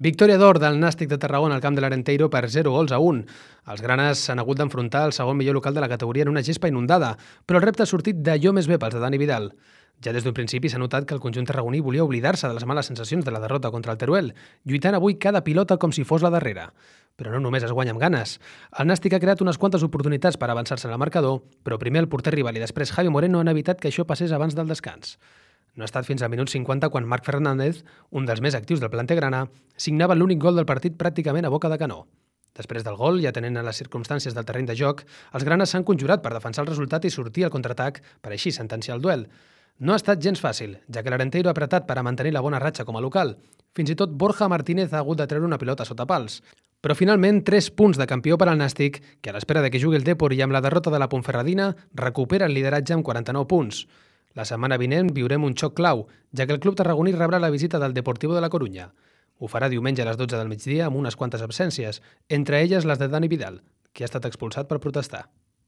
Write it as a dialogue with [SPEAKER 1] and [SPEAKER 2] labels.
[SPEAKER 1] Victòria d'or del Nàstic de Tarragona al camp de l'Arenteiro per 0 gols a 1. Els granes s'han hagut d'enfrontar al segon millor local de la categoria en una gespa inundada, però el repte ha sortit d'allò més bé pels de Dani Vidal. Ja des d'un principi s'ha notat que el conjunt tarragoní volia oblidar-se de les males sensacions de la derrota contra el Teruel, lluitant avui cada pilota com si fos la darrera. Però no només es guanya amb ganes. El Nàstic ha creat unes quantes oportunitats per avançar-se en el marcador, però primer el porter rival i després Javi Moreno han evitat que això passés abans del descans. No ha estat fins al minut 50 quan Marc Fernández, un dels més actius del planter grana, signava l'únic gol del partit pràcticament a boca de canó. Després del gol, ja tenint en les circumstàncies del terreny de joc, els granes s'han conjurat per defensar el resultat i sortir al contraatac per així sentenciar el duel. No ha estat gens fàcil, ja que l'Arenteiro ha apretat per a mantenir la bona ratxa com a local. Fins i tot Borja Martínez ha hagut de treure una pilota sota pals. Però finalment, 3 punts de campió per al Nàstic, que a l'espera de que jugui el Depor i amb la derrota de la Pontferradina recupera el lideratge amb 49 punts. La setmana vinent viurem un xoc clau, ja que el club tarragoní rebrà la visita del Deportivo de la Corunya. Ho farà diumenge a les 12 del migdia amb unes quantes absències, entre elles les de Dani Vidal, que ha estat expulsat per protestar.